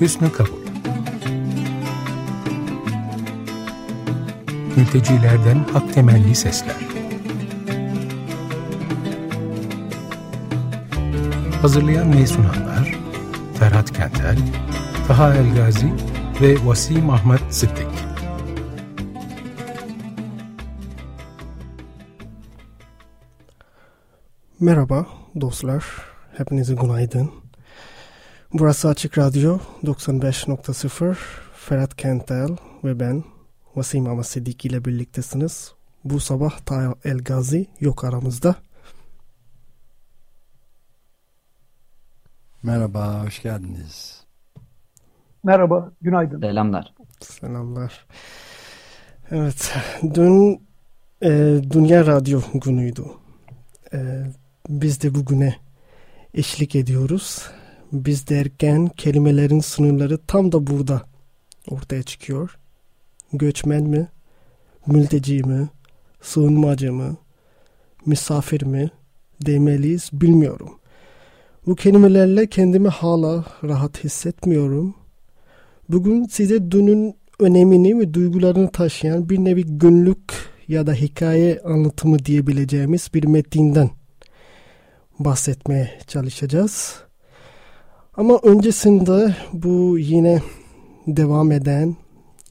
Hüsnü Kabul. Mültecilerden hak temelli sesler. Hazırlayan ve sunanlar Ferhat Kentel, Taha Elgazi ve Vasim Ahmet Sıddık. Merhaba dostlar, hepinize günaydın. Burası Açık Radyo 95.0 Ferhat Kentel ve ben Vasim Ama Sedik ile birliktesiniz. Bu sabah Taha El Gazi yok aramızda. Merhaba, hoş geldiniz. Merhaba, günaydın. Selamlar. Selamlar. Evet, dün e, Dünya Radyo günüydü. E, biz de bugüne eşlik ediyoruz. Biz derken kelimelerin sınırları tam da burada ortaya çıkıyor. Göçmen mi, mülteci mi, sığınmacı mı, misafir mi demeliyiz bilmiyorum. Bu kelimelerle kendimi hala rahat hissetmiyorum. Bugün size dünün önemini ve duygularını taşıyan bir nevi günlük ya da hikaye anlatımı diyebileceğimiz bir metinden bahsetmeye çalışacağız. Ama öncesinde bu yine devam eden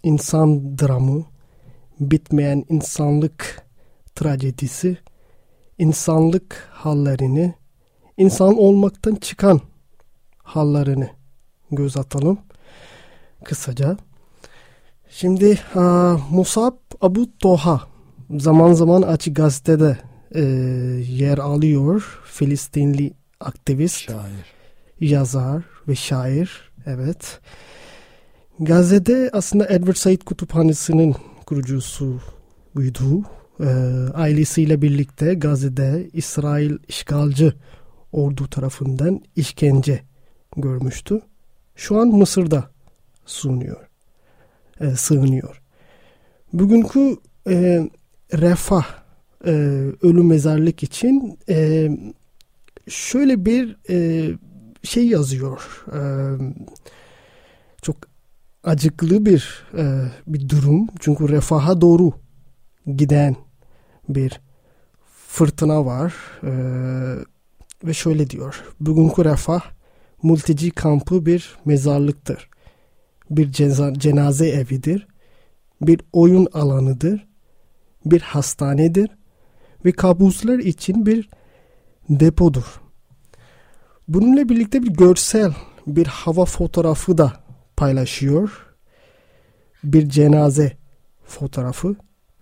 insan dramı, bitmeyen insanlık trajedisi, insanlık hallerini, insan olmaktan çıkan hallerini göz atalım kısaca. Şimdi uh, Musab Abu Toha zaman zaman Açık Gazete'de e, yer alıyor. Filistinli aktivist, şair. Yazar ve şair. Evet. Gazze'de aslında Edward Said Kütüphanesi'nin kurucusu buydu. E, ailesiyle birlikte Gazze'de İsrail işgalci ordu tarafından işkence görmüştü. Şu an Mısır'da sığınıyor. E, sığınıyor. Bugünkü e, refah e, ölü mezarlık için e, şöyle bir e, şey yazıyor. E, çok acıklı bir e, bir durum. Çünkü refaha doğru giden bir fırtına var. E, ve şöyle diyor. Bugünkü refah mülteci kampı bir mezarlıktır. Bir cenaze evidir. Bir oyun alanıdır. Bir hastanedir. Ve kabuslar için bir depodur. Bununla birlikte bir görsel bir hava fotoğrafı da paylaşıyor. Bir cenaze fotoğrafı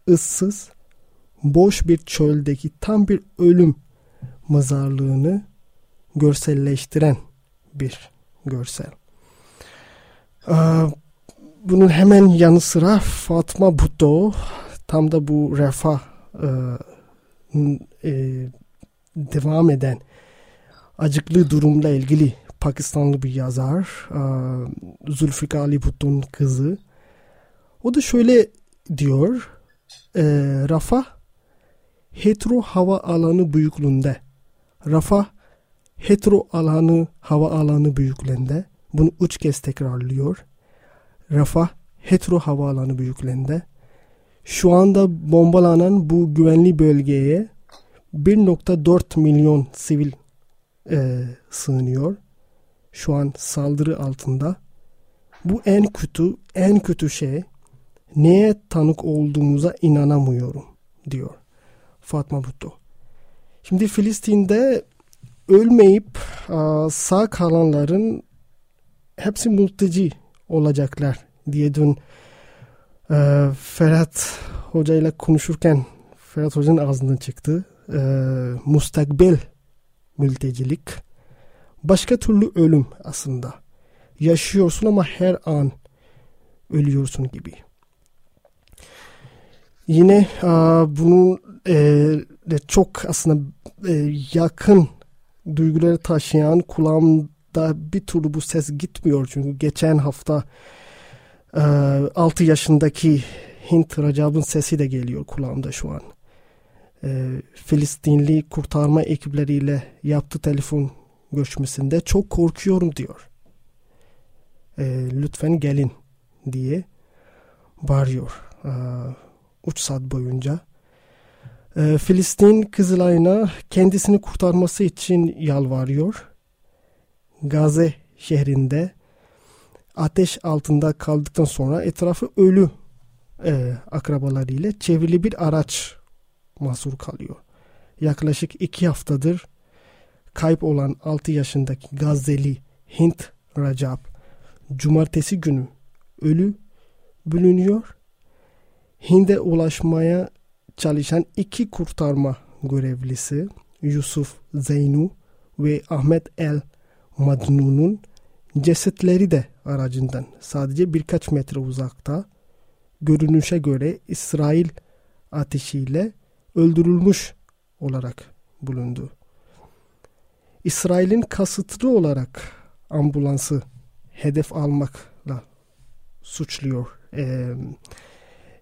ıssız boş bir çöldeki tam bir ölüm mezarlığını görselleştiren bir görsel. Bunun hemen yanı sıra Fatma Bhutto tam da bu refah e, devam eden acıklı durumla ilgili Pakistanlı bir yazar Zulfikar Ali Bhutto'nun kızı. O da şöyle diyor Rafah hetero hava alanı büyüklüğünde. Rafah hetero alanı hava alanı büyüklüğünde. Bunu üç kez tekrarlıyor. Rafah hetero hava alanı büyüklüğünde. Şu anda bombalanan bu güvenli bölgeye 1.4 milyon sivil e, sığınıyor. Şu an saldırı altında. Bu en kötü, en kötü şey. Neye tanık olduğumuza inanamıyorum diyor Fatma Butto. Şimdi Filistin'de ölmeyip sağ kalanların hepsi mülteci olacaklar diye dün e, Ferhat Hoca ile konuşurken Ferhat Hoca'nın ağzından çıktı. E, mustakbel mültecilik başka türlü ölüm aslında. Yaşıyorsun ama her an ölüyorsun gibi. Yine a, bunun e, de çok aslında e, yakın duyguları taşıyan kulağımda bir türlü bu ses gitmiyor. Çünkü geçen hafta e, 6 yaşındaki Hint Racab'ın sesi de geliyor kulağımda şu an. E, Filistinli kurtarma ekipleriyle yaptığı telefon görüşmesinde çok korkuyorum diyor. e, lütfen gelin diye bağırıyor e, 3 saat boyunca. E, Filistin Kızılay'ına kendisini kurtarması için yalvarıyor. Gazze şehrinde ateş altında kaldıktan sonra etrafı ölü e, akrabalarıyla çevrili bir araç mahsur kalıyor. Yaklaşık iki haftadır kayıp olan 6 yaşındaki Gazze'li Hint Rajab cumartesi günü ölü bulunuyor. Hind'e ulaşmaya çalışan iki kurtarma görevlisi Yusuf Zeynu ve Ahmet El Madnun'un cesetleri de aracından sadece birkaç metre uzakta görünüşe göre İsrail ateşiyle öldürülmüş olarak bulundu. İsrail'in kasıtlı olarak ambulansı hedef almakla suçluyor e,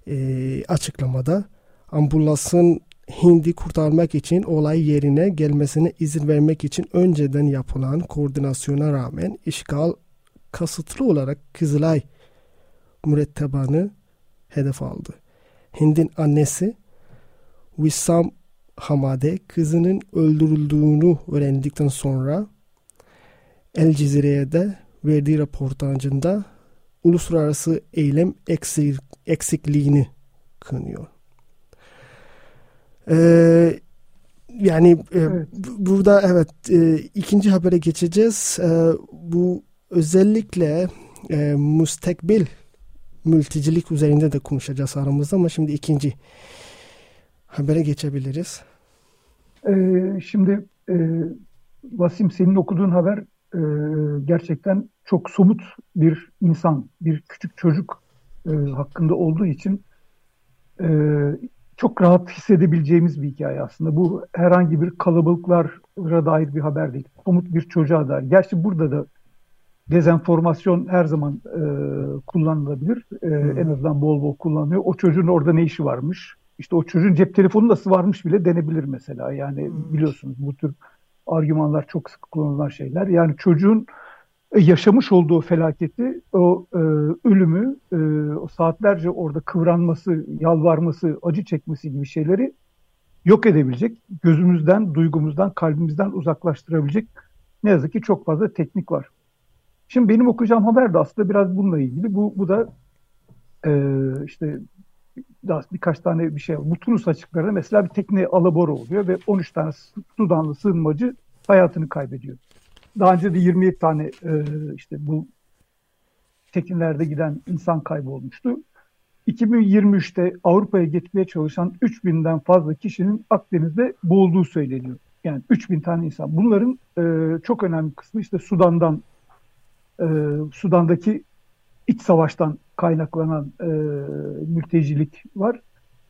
e, açıklamada. Ambulansın Hindi kurtarmak için olay yerine gelmesine izin vermek için önceden yapılan koordinasyona rağmen işgal kasıtlı olarak Kızılay mürettebanı hedef aldı. Hind'in annesi Wissam Hamade kızının öldürüldüğünü öğrendikten sonra El Cezire'ye de verdiği röportajında uluslararası eylem eksik, eksikliğini kınıyor. Ee, yani e, evet. burada evet e, ikinci habere geçeceğiz. E, bu özellikle e, müstekbil mültecilik üzerinde de konuşacağız aramızda ama şimdi ikinci habere geçebiliriz. Ee, şimdi e, Vasim senin okuduğun haber e, gerçekten çok somut bir insan, bir küçük çocuk e, hakkında olduğu için e, çok rahat hissedebileceğimiz bir hikaye aslında. Bu herhangi bir kalabalıklara dair bir haber değil. Somut bir çocuğa dair. Gerçi burada da dezenformasyon her zaman e, kullanılabilir. E, hmm. En azından bol bol kullanılıyor. O çocuğun orada ne işi varmış? İşte o çocuğun cep telefonu nasıl varmış bile denebilir mesela. Yani hmm. biliyorsunuz bu tür argümanlar çok sık kullanılan şeyler. Yani çocuğun e, yaşamış olduğu felaketi, o e, ölümü, e, o saatlerce orada kıvranması, yalvarması, acı çekmesi gibi şeyleri yok edebilecek, gözümüzden, duygumuzdan, kalbimizden uzaklaştırabilecek ne yazık ki çok fazla teknik var. Şimdi benim okuyacağım haber de aslında biraz bununla ilgili. Bu, bu da e, işte daha birkaç tane bir şey. Bu Tunus açıklarında mesela bir tekne alabora oluyor ve 13 tane Sudanlı sığınmacı hayatını kaybediyor. Daha önce de 27 tane e, işte bu teknelerde giden insan kaybolmuştu. 2023'te Avrupa'ya geçmeye çalışan 3000'den fazla kişinin Akdeniz'de boğulduğu söyleniyor. Yani 3000 tane insan. Bunların e, çok önemli kısmı işte Sudan'dan e, Sudan'daki iç savaştan kaynaklanan e, mültecilik var.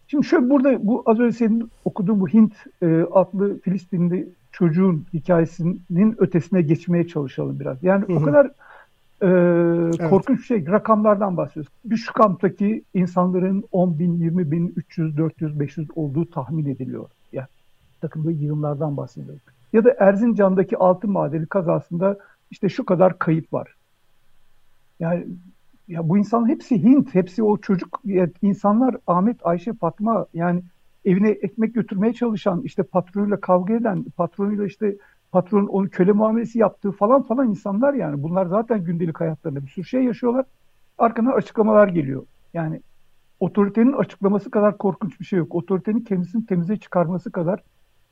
Şimdi şöyle burada bu az önce senin okuduğun bu Hint e, adlı Filistinli çocuğun hikayesinin ötesine geçmeye çalışalım biraz. Yani Hı-hı. o kadar e, evet. korkunç bir şey. Rakamlardan bahsediyoruz. Bir şu kamptaki insanların 10 bin, 20 bin, 300, 400, 500 olduğu tahmin ediliyor. Yani takımda yığınlardan bahsediyoruz. Ya da Erzincan'daki altın madeni kazasında işte şu kadar kayıp var. Yani ya bu insan hepsi Hint, hepsi o çocuk insanlar Ahmet, Ayşe, Fatma yani evine ekmek götürmeye çalışan, işte patronuyla kavga eden, patronuyla işte patronun onu köle muamelesi yaptığı falan falan insanlar yani. Bunlar zaten gündelik hayatlarında bir sürü şey yaşıyorlar. Arkadan açıklamalar geliyor. Yani otoritenin açıklaması kadar korkunç bir şey yok. Otoritenin kendisini temize çıkarması kadar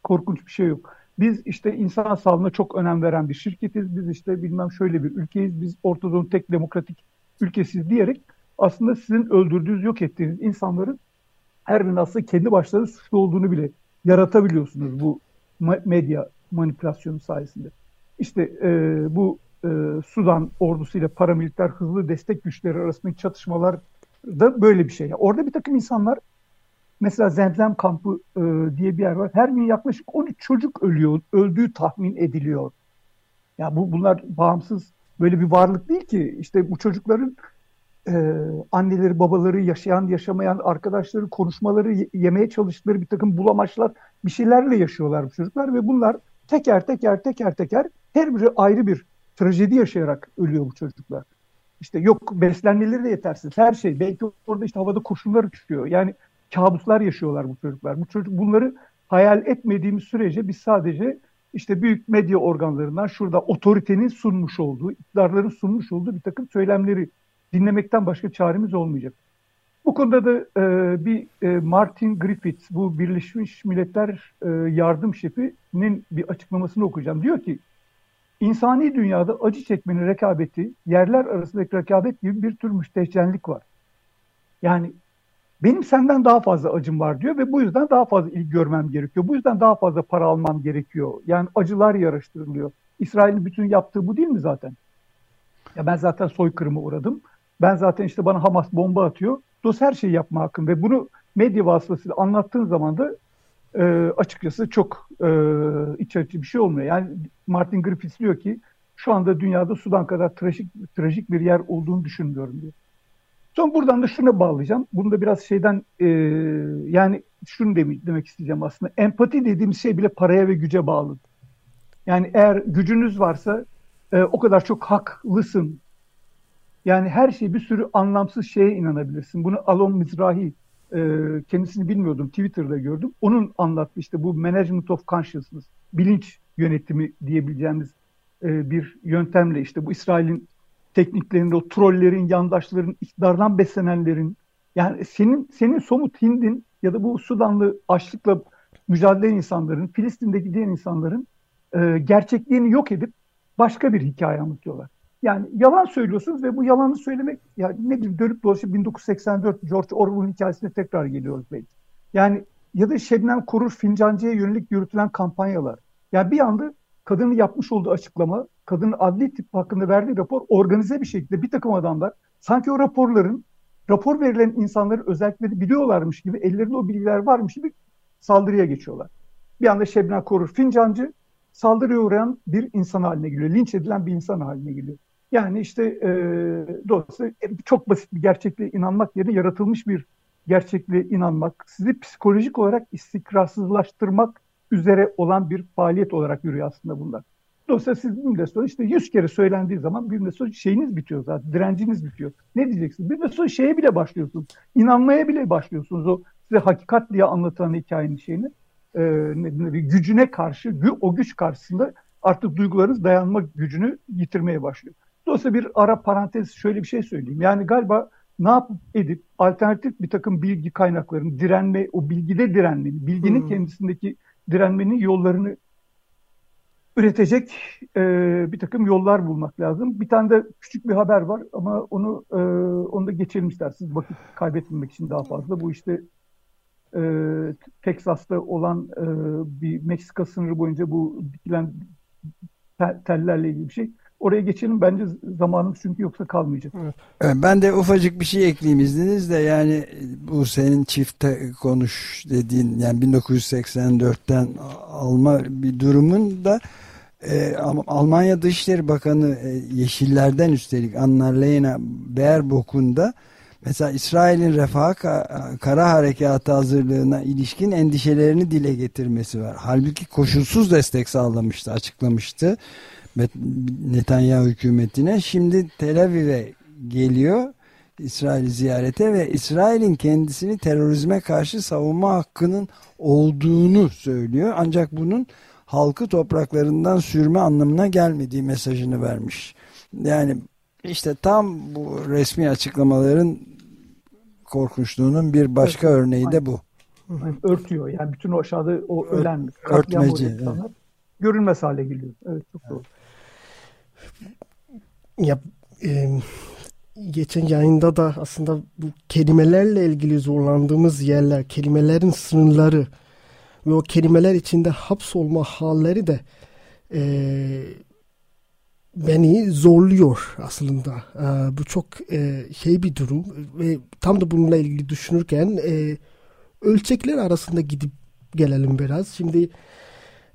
korkunç bir şey yok. Biz işte insan sağlığına çok önem veren bir şirketiz. Biz işte bilmem şöyle bir ülkeyiz. Biz Ortadoğu'nun tek demokratik ülkesiz diyerek aslında sizin öldürdüğünüz, yok ettiğiniz insanların her birinin aslında kendi başlarına suçlu olduğunu bile yaratabiliyorsunuz bu medya manipülasyonu sayesinde. İşte e, bu e, Sudan ordusuyla paramiliter hızlı destek güçleri arasındaki çatışmalar da böyle bir şey. Yani orada bir takım insanlar mesela Zemzem kampı e, diye bir yer var. Her gün yaklaşık 13 çocuk ölüyor, öldüğü tahmin ediliyor. Ya yani bu bunlar bağımsız böyle bir varlık değil ki. İşte bu çocukların e, anneleri, babaları, yaşayan, yaşamayan arkadaşları, konuşmaları, yemeye çalıştıkları bir takım bulamaçlar, bir şeylerle yaşıyorlar bu çocuklar ve bunlar teker teker teker teker her biri ayrı bir trajedi yaşayarak ölüyor bu çocuklar. İşte yok beslenmeleri de yetersiz. Her şey. Belki orada işte havada kurşunlar uçuyor. Yani kabuslar yaşıyorlar bu çocuklar. Bu çocuk bunları hayal etmediğimiz sürece biz sadece işte büyük medya organlarından şurada otoritenin sunmuş olduğu, iktidarların sunmuş olduğu bir takım söylemleri dinlemekten başka çaremiz olmayacak. Bu konuda da e, bir e, Martin Griffiths, bu Birleşmiş Milletler e, yardım şefinin bir açıklamasını okuyacağım. Diyor ki, insani dünyada acı çekmenin rekabeti, yerler arasındaki rekabet gibi bir tür müstehcenlik var. Yani benim senden daha fazla acım var diyor ve bu yüzden daha fazla ilgi görmem gerekiyor. Bu yüzden daha fazla para almam gerekiyor. Yani acılar yarıştırılıyor. İsrail'in bütün yaptığı bu değil mi zaten? Ya ben zaten soykırıma uğradım. Ben zaten işte bana Hamas bomba atıyor. Dost her şeyi yapma hakkım ve bunu medya vasıtasıyla anlattığın zaman da e, açıkçası çok e, iç açıcı bir şey olmuyor. Yani Martin Griffiths diyor ki şu anda dünyada Sudan kadar trajik, trajik bir yer olduğunu düşünmüyorum diyor. Son buradan da şuna bağlayacağım. Bunu da biraz şeyden e, yani şunu demek, demek isteyeceğim aslında. Empati dediğimiz şey bile paraya ve güce bağlı. Yani eğer gücünüz varsa e, o kadar çok haklısın. Yani her şey bir sürü anlamsız şeye inanabilirsin. Bunu Alon Mizrahi e, kendisini bilmiyordum Twitter'da gördüm. Onun anlattığı işte bu management of consciousness, bilinç yönetimi diyebileceğimiz e, bir yöntemle işte bu İsrail'in tekniklerinde o trollerin, yandaşların, iktidardan beslenenlerin yani senin senin somut Hind'in ya da bu Sudanlı açlıkla mücadele eden insanların, Filistin'deki diğer insanların e, gerçekliğini yok edip başka bir hikaye anlatıyorlar. Yani yalan söylüyorsunuz ve bu yalanı söylemek ya ne bileyim dönüp dolaşıp 1984 George Orwell'ın hikayesine tekrar geliyoruz belki. Yani ya da Şebnem Korur Fincancı'ya yönelik yürütülen kampanyalar. Yani bir anda kadının yapmış olduğu açıklama, kadının adli tip hakkında verdiği rapor organize bir şekilde bir takım adamlar sanki o raporların, rapor verilen insanların özellikleri biliyorlarmış gibi, ellerinde o bilgiler varmış gibi saldırıya geçiyorlar. Bir anda Şebnem Korur Fincancı saldırıya uğrayan bir insan haline geliyor. Linç edilen bir insan haline geliyor. Yani işte e, dolayısıyla çok basit bir gerçekliğe inanmak yerine yaratılmış bir gerçekliğe inanmak, sizi psikolojik olarak istikrarsızlaştırmak üzere olan bir faaliyet olarak yürüyor aslında bunlar. Dolayısıyla siz bir müddet sonra işte yüz kere söylendiği zaman bir müddet sonra şeyiniz bitiyor zaten, direnciniz bitiyor. Ne diyeceksiniz? Bir müddet sonra şeye bile başlıyorsunuz, inanmaya bile başlıyorsunuz o size hakikat diye anlatılan hikayenin şeyini. E, ne, gücüne karşı, o güç karşısında artık duygularınız dayanma gücünü yitirmeye başlıyor. Dolayısıyla bir ara parantez şöyle bir şey söyleyeyim. Yani galiba ne yapıp edip alternatif bir takım bilgi kaynaklarını direnme, o bilgide direnmenin, bilginin hmm. kendisindeki direnmenin yollarını üretecek e, bir takım yollar bulmak lazım. Bir tane de küçük bir haber var ama onu e, onu da geçelim isterseniz vakit kaybetmemek için daha fazla. Bu işte e, Teksas'ta olan e, bir Meksika sınırı boyunca bu dikilen tellerle ilgili bir şey. Oraya geçelim bence zamanımız çünkü yoksa kalmayacak. Evet. Ben de ufacık bir şey ekleyeyim izninizle yani bu senin çifte konuş dediğin yani 1984'ten alma bir durumun da e, Almanya Dışişleri Bakanı e, Yeşillerden üstelik Annalena Baerbock'un da mesela İsrail'in refah kara harekatı hazırlığına ilişkin endişelerini dile getirmesi var. Halbuki koşulsuz destek sağlamıştı, açıklamıştı. Netanyahu hükümetine. Şimdi Tel Aviv'e geliyor İsrail'i ziyarete ve İsrail'in kendisini terörizme karşı savunma hakkının olduğunu söylüyor. Ancak bunun halkı topraklarından sürme anlamına gelmediği mesajını vermiş. Yani işte tam bu resmi açıklamaların korkunçluğunun bir başka evet, örneği de bu. Örtüyor yani bütün o aşağıda o ölen Örtmeci, evet. görünmez hale geliyor. Evet çok doğru. Ya e, geçen yayında da aslında bu kelimelerle ilgili zorlandığımız yerler, kelimelerin sınırları ve o kelimeler içinde hapsolma halleri de e, beni zorluyor aslında. E, bu çok e, şey bir durum ve tam da bununla ilgili düşünürken e, ölçekler arasında gidip gelelim biraz. Şimdi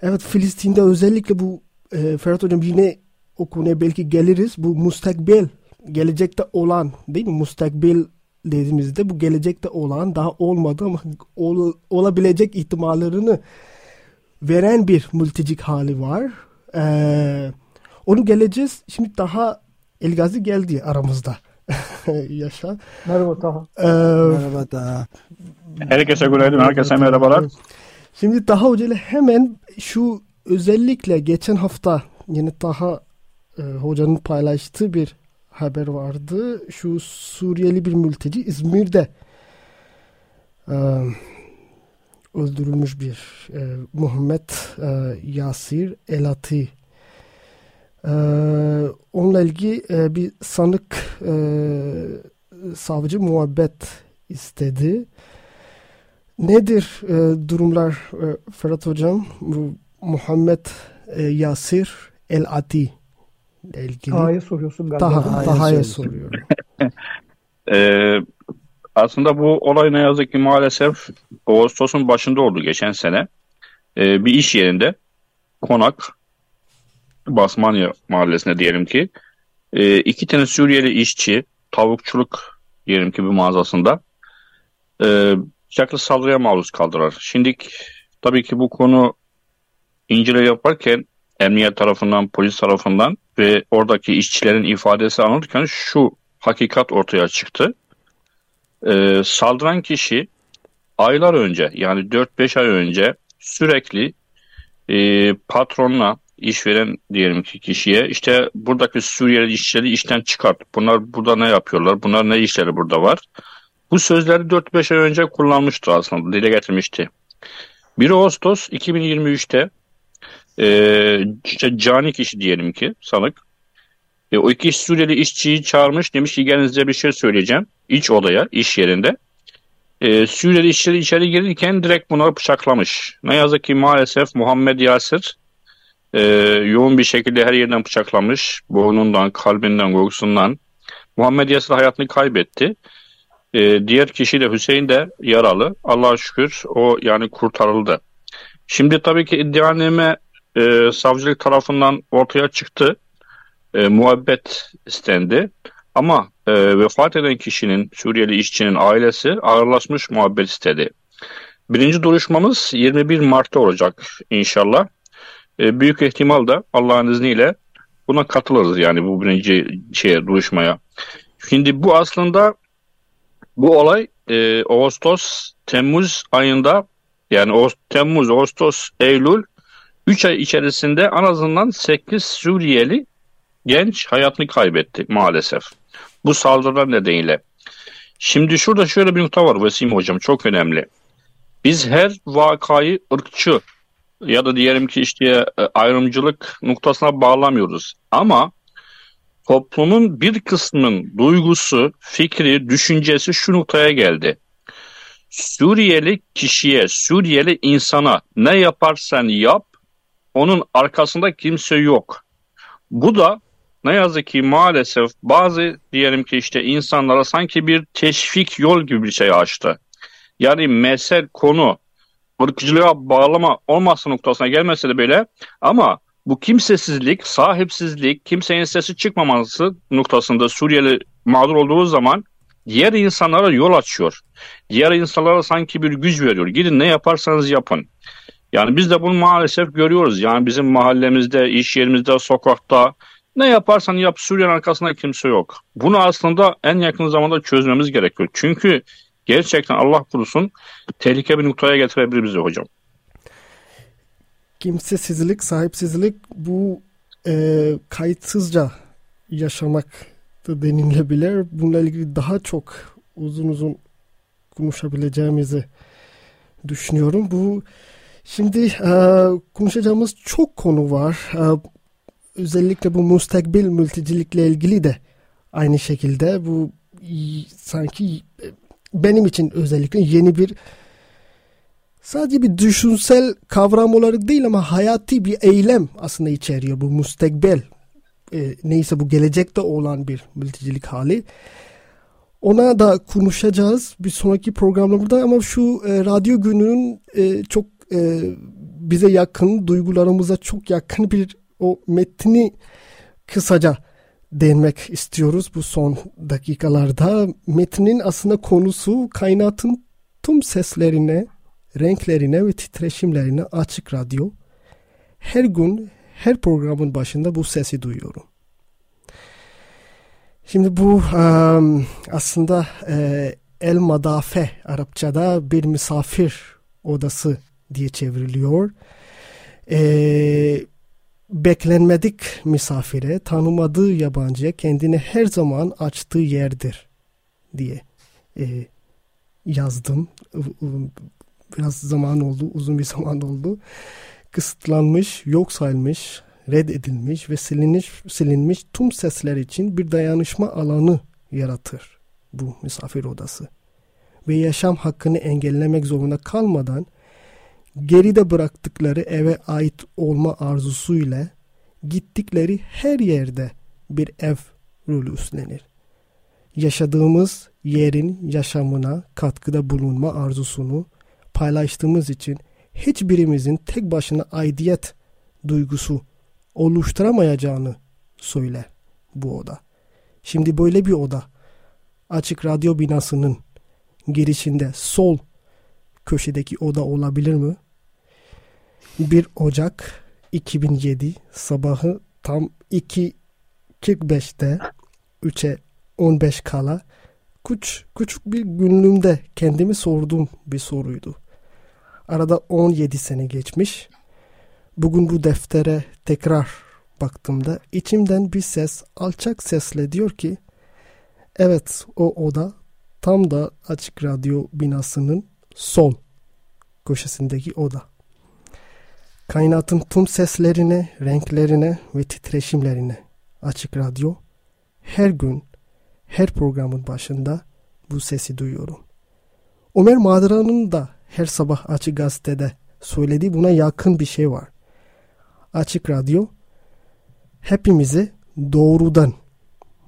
evet Filistin'de özellikle bu e, Ferhat Hocam yine o konuya belki geliriz. Bu mustakbel, gelecekte olan değil mi? Mustakbel dediğimizde bu gelecekte olan daha olmadı ama ol, olabilecek ihtimallerini veren bir mültecik hali var. Ee, onu geleceğiz. Şimdi daha Elgazi geldi aramızda. Yaşa. Merhaba Taha. Ee, Merhaba Taha. Herkese günaydın, herkese merhabalar. Şimdi Taha Hoca ile hemen şu özellikle geçen hafta yine Taha e, Hoca'nın paylaştığı bir haber vardı. Şu Suriyeli bir mülteci İzmir'de e, öldürülmüş bir e, Muhammed e, Yasir Elati. E, onunla ilgili e, bir sanık e, savcı muhabbet istedi. Nedir e, durumlar e, Ferhat Hocam? Bu Muhammed e, Yasir El-Ati ile ilgili. Taha'ya soruyorsun galiba. Taha, Taha'ya soruyorum. Ee, aslında bu olay ne yazık ki maalesef Ağustos'un başında oldu geçen sene. Ee, bir iş yerinde konak Basmanya mahallesinde diyelim ki e, iki tane Suriyeli işçi tavukçuluk diyelim ki bir mağazasında e, bıçaklı saldırıya maruz kaldılar. Şimdi tabii ki bu konu inceleme yaparken emniyet tarafından, polis tarafından ve oradaki işçilerin ifadesi alınırken şu hakikat ortaya çıktı. Ee, saldıran kişi aylar önce yani 4-5 ay önce sürekli e, patronla işveren diyelim ki kişiye işte buradaki Suriyeli işçileri işten çıkart. Bunlar burada ne yapıyorlar? Bunlar ne işleri burada var? Bu sözleri 4-5 ay önce kullanmıştı aslında. Dile getirmişti. 1 Ağustos 2023'te e, cani kişi diyelim ki sanık. E, o iki Suriyeli işçiyi çağırmış demiş ki gelin size bir şey söyleyeceğim. İç odaya, iş yerinde. E, Suriyeli işçileri içeri girirken direkt bunları bıçaklamış. Ne yazık ki maalesef Muhammed Yasir e, yoğun bir şekilde her yerden bıçaklamış. Boynundan, kalbinden, göğsünden. Muhammed Yasir hayatını kaybetti. E, diğer kişi de Hüseyin de yaralı. Allah'a şükür o yani kurtarıldı. Şimdi tabii ki iddianame e, savcılık tarafından ortaya çıktı. E, muhabbet istendi. Ama e, vefat eden kişinin, Suriyeli işçinin ailesi ağırlaşmış muhabbet istedi. Birinci duruşmamız 21 Mart'ta olacak inşallah. E, büyük ihtimal da Allah'ın izniyle buna katılırız yani bu birinci şeye, duruşmaya. Şimdi bu aslında bu olay e, Ağustos, Temmuz ayında yani Temmuz, Ağustos, Eylül 3 ay içerisinde en azından 8 Suriyeli genç hayatını kaybetti maalesef. Bu saldırılar nedeniyle. Şimdi şurada şöyle bir nokta var Vesim Hocam çok önemli. Biz her vakayı ırkçı ya da diyelim ki işte e, ayrımcılık noktasına bağlamıyoruz. Ama toplumun bir kısmının duygusu, fikri, düşüncesi şu noktaya geldi. Suriyeli kişiye, Suriyeli insana ne yaparsan yap, onun arkasında kimse yok. Bu da ne yazık ki maalesef bazı diyelim ki işte insanlara sanki bir teşvik yol gibi bir şey açtı. Yani mesel konu ırkçılığa bağlama olması noktasına gelmese de böyle ama bu kimsesizlik, sahipsizlik, kimsenin sesi çıkmaması noktasında Suriyeli mağdur olduğu zaman diğer insanlara yol açıyor. Diğer insanlara sanki bir güç veriyor. Gidin ne yaparsanız yapın. Yani biz de bunu maalesef görüyoruz. Yani bizim mahallemizde, iş yerimizde, sokakta ne yaparsan yap Suriye'nin arkasında kimse yok. Bunu aslında en yakın zamanda çözmemiz gerekiyor. Çünkü gerçekten Allah korusun tehlike bir noktaya getirebilir bizi hocam. Kimsesizlik, sahipsizlik bu e, kayıtsızca yaşamak da denilebilir. Bununla ilgili daha çok uzun uzun konuşabileceğimizi düşünüyorum. Bu şimdi e, konuşacağımız çok konu var. E, özellikle bu müstakbil mültecilikle ilgili de aynı şekilde bu sanki benim için özellikle yeni bir sadece bir düşünsel kavram olarak değil ama hayati bir eylem aslında içeriyor bu müstakbel e, neyse bu gelecekte olan bir mültecilik hali. Ona da konuşacağız bir sonraki programlarda ama şu e, radyo gününün e, çok e, bize yakın, duygularımıza çok yakın bir o metni kısaca değinmek istiyoruz bu son dakikalarda. Metnin aslında konusu kainatın tüm seslerine, renklerine ve titreşimlerine açık radyo. Her gün her programın başında bu sesi duyuyorum. Şimdi bu aslında el madafe Arapçada bir misafir odası diye çevriliyor. E, beklenmedik misafire, tanımadığı yabancıya kendini her zaman açtığı yerdir diye e, yazdım. Biraz zaman oldu, uzun bir zaman oldu. Kısıtlanmış, yok sayılmış, reddedilmiş ve silinmiş, silinmiş tüm sesler için bir dayanışma alanı yaratır bu misafir odası. Ve yaşam hakkını engellemek zorunda kalmadan geride bıraktıkları eve ait olma arzusuyla gittikleri her yerde bir ev rolü üstlenir. Yaşadığımız yerin yaşamına katkıda bulunma arzusunu paylaştığımız için hiçbirimizin tek başına aidiyet duygusu oluşturamayacağını söyler bu oda. Şimdi böyle bir oda açık radyo binasının girişinde sol köşedeki oda olabilir mi? 1 Ocak 2007 sabahı tam 2.45'te 3'e 15 kala küç, küçük bir günlüğümde kendimi sorduğum bir soruydu. Arada 17 sene geçmiş. Bugün bu deftere tekrar baktığımda içimden bir ses alçak sesle diyor ki evet o oda tam da açık radyo binasının sol köşesindeki oda. Kainatın tüm seslerine, renklerine ve titreşimlerine açık radyo her gün her programın başında bu sesi duyuyorum. Ömer Madra'nın da her sabah Açık Gazete'de söylediği buna yakın bir şey var. Açık Radyo hepimizi doğrudan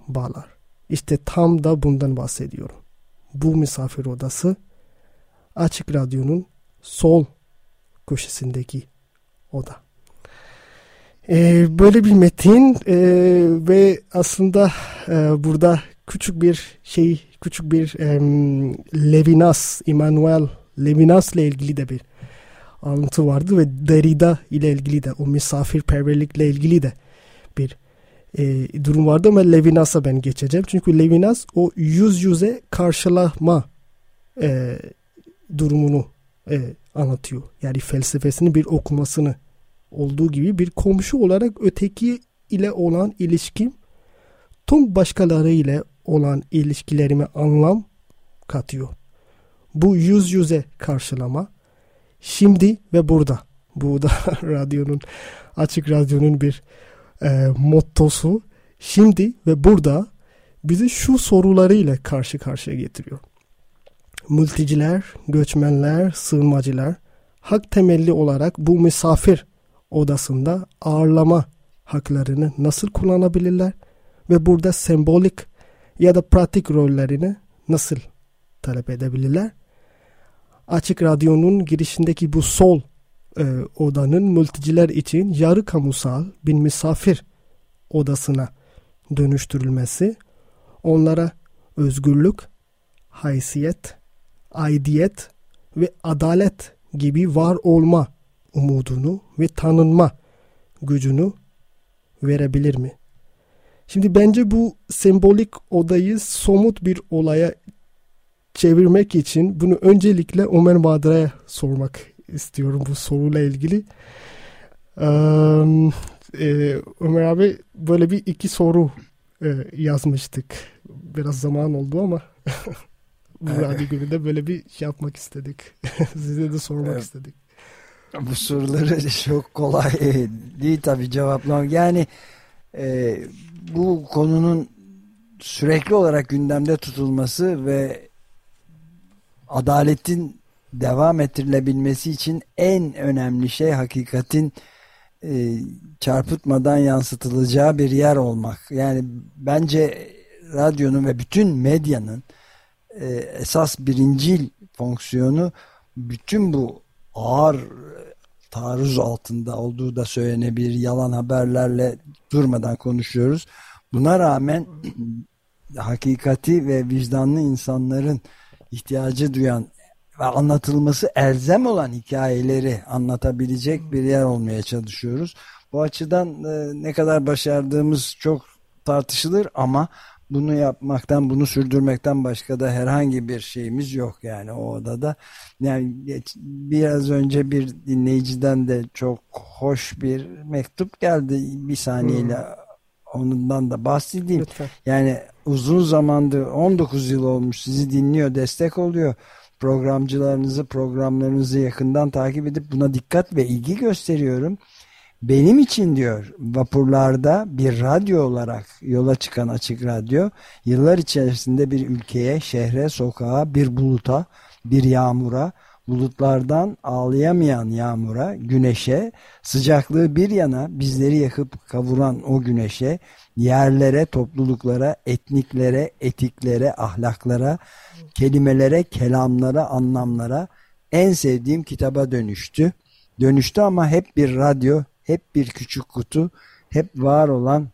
bağlar. İşte tam da bundan bahsediyorum. Bu misafir odası Açık Radyo'nun sol köşesindeki oda. Ee, böyle bir metin e, ve aslında e, burada küçük bir şey, küçük bir e, Levinas, Immanuel Levinas ile ilgili de bir alıntı vardı ve Derrida ile ilgili de o misafirperverlikle ilgili de bir e, durum vardı ama Levinas'a ben geçeceğim. Çünkü Levinas o yüz yüze karşılama e, durumunu e, anlatıyor. Yani felsefesini bir okumasını olduğu gibi bir komşu olarak öteki ile olan ilişkim tüm başkaları ile olan ilişkilerime anlam katıyor. Bu yüz yüze karşılama şimdi ve burada. Bu da radyonun açık radyonun bir e, mottosu. Şimdi ve burada bizi şu sorularıyla karşı karşıya getiriyor. Mülteciler, göçmenler, sığınmacılar hak temelli olarak bu misafir odasında ağırlama haklarını nasıl kullanabilirler ve burada sembolik ya da pratik rollerini nasıl talep edebilirler? Açık Radyo'nun girişindeki bu sol e, odanın mülteciler için yarı kamusal bir misafir odasına dönüştürülmesi onlara özgürlük, haysiyet, aidiyet ve adalet gibi var olma umudunu ve tanınma gücünü verebilir mi? Şimdi bence bu sembolik odayı somut bir olaya çevirmek için bunu öncelikle Ömer Madra'ya sormak istiyorum bu soruyla ilgili. Ee, Ömer abi böyle bir iki soru e, yazmıştık. Biraz zaman oldu ama bu radyo gününde böyle bir şey yapmak istedik. Size de sormak evet. istedik. Bu soruları çok kolay değil tabii cevaplamak. Yani e, bu konunun sürekli olarak gündemde tutulması ve adaletin devam ettirilebilmesi için en önemli şey hakikatin e, çarpıtmadan yansıtılacağı bir yer olmak. Yani bence radyonun ve bütün medyanın e, esas birincil fonksiyonu bütün bu ağır taarruz altında olduğu da söylenebilir. Yalan haberlerle durmadan konuşuyoruz. Buna rağmen hakikati ve vicdanlı insanların ihtiyacı duyan ve anlatılması elzem olan hikayeleri anlatabilecek bir yer olmaya çalışıyoruz. Bu açıdan e, ne kadar başardığımız çok tartışılır ama bunu yapmaktan, bunu sürdürmekten başka da herhangi bir şeyimiz yok yani o odada. Yani biraz önce bir dinleyiciden de çok hoş bir mektup geldi bir saniyeyle hmm. ondan da bahsedeyim. Lütfen. Yani uzun zamandır 19 yıl olmuş sizi dinliyor, destek oluyor. Programcılarınızı, programlarınızı yakından takip edip buna dikkat ve ilgi gösteriyorum. Benim için diyor vapurlarda bir radyo olarak yola çıkan açık radyo yıllar içerisinde bir ülkeye, şehre, sokağa, bir buluta, bir yağmura, bulutlardan ağlayamayan yağmura, güneşe, sıcaklığı bir yana bizleri yakıp kavuran o güneşe, yerlere, topluluklara, etniklere, etiklere, ahlaklara, kelimelere, kelamlara, anlamlara en sevdiğim kitaba dönüştü. Dönüştü ama hep bir radyo, hep bir küçük kutu, hep var olan,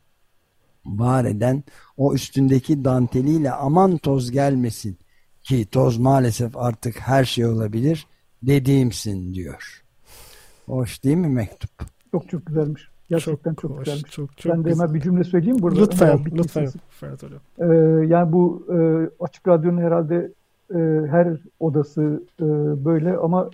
var eden o üstündeki danteliyle aman toz gelmesin ki toz maalesef artık her şey olabilir dediğimsin diyor. Hoş değil mi mektup? Çok çok güzelmiş. Gerçekten çok, çok hoş, güzelmiş. Çok, çok ben de hemen bir cümle söyleyeyim burada. Lütfen, lütfen. Ee, yani bu e, Açık Radyo'nun herhalde e, her odası e, böyle ama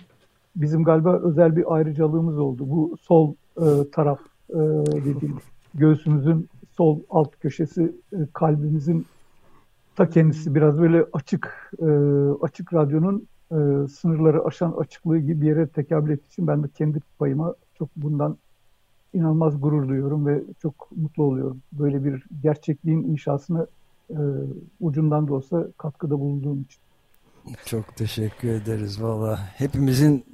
bizim galiba özel bir ayrıcalığımız oldu. Bu sol e, taraf e, dediğim göğsümüzün sol alt köşesi e, kalbimizin ta kendisi biraz böyle açık e, açık radyonun e, sınırları aşan açıklığı gibi bir yere tekabül ettiği için ben de kendi payıma çok bundan inanılmaz gurur duyuyorum ve çok mutlu oluyorum. Böyle bir gerçekliğin inşasına e, ucundan da olsa katkıda bulunduğum için. Çok teşekkür ederiz valla. Hepimizin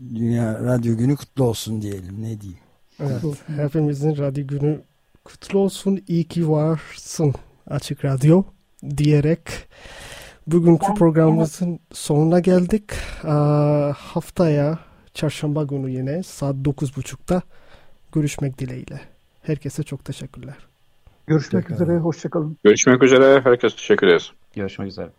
Dünya Radyo Günü kutlu olsun diyelim. Ne diyeyim? Evet, hepimizin radyo günü kutlu olsun. İyi ki varsın Açık Radyo diyerek bugünkü programımızın sonuna geldik. Aa, haftaya çarşamba günü yine saat 9.30'da görüşmek dileğiyle. Herkese çok teşekkürler. Görüşmek üzere, hoşçakalın. Görüşmek üzere, herkese teşekkür ederiz. Görüşmek üzere.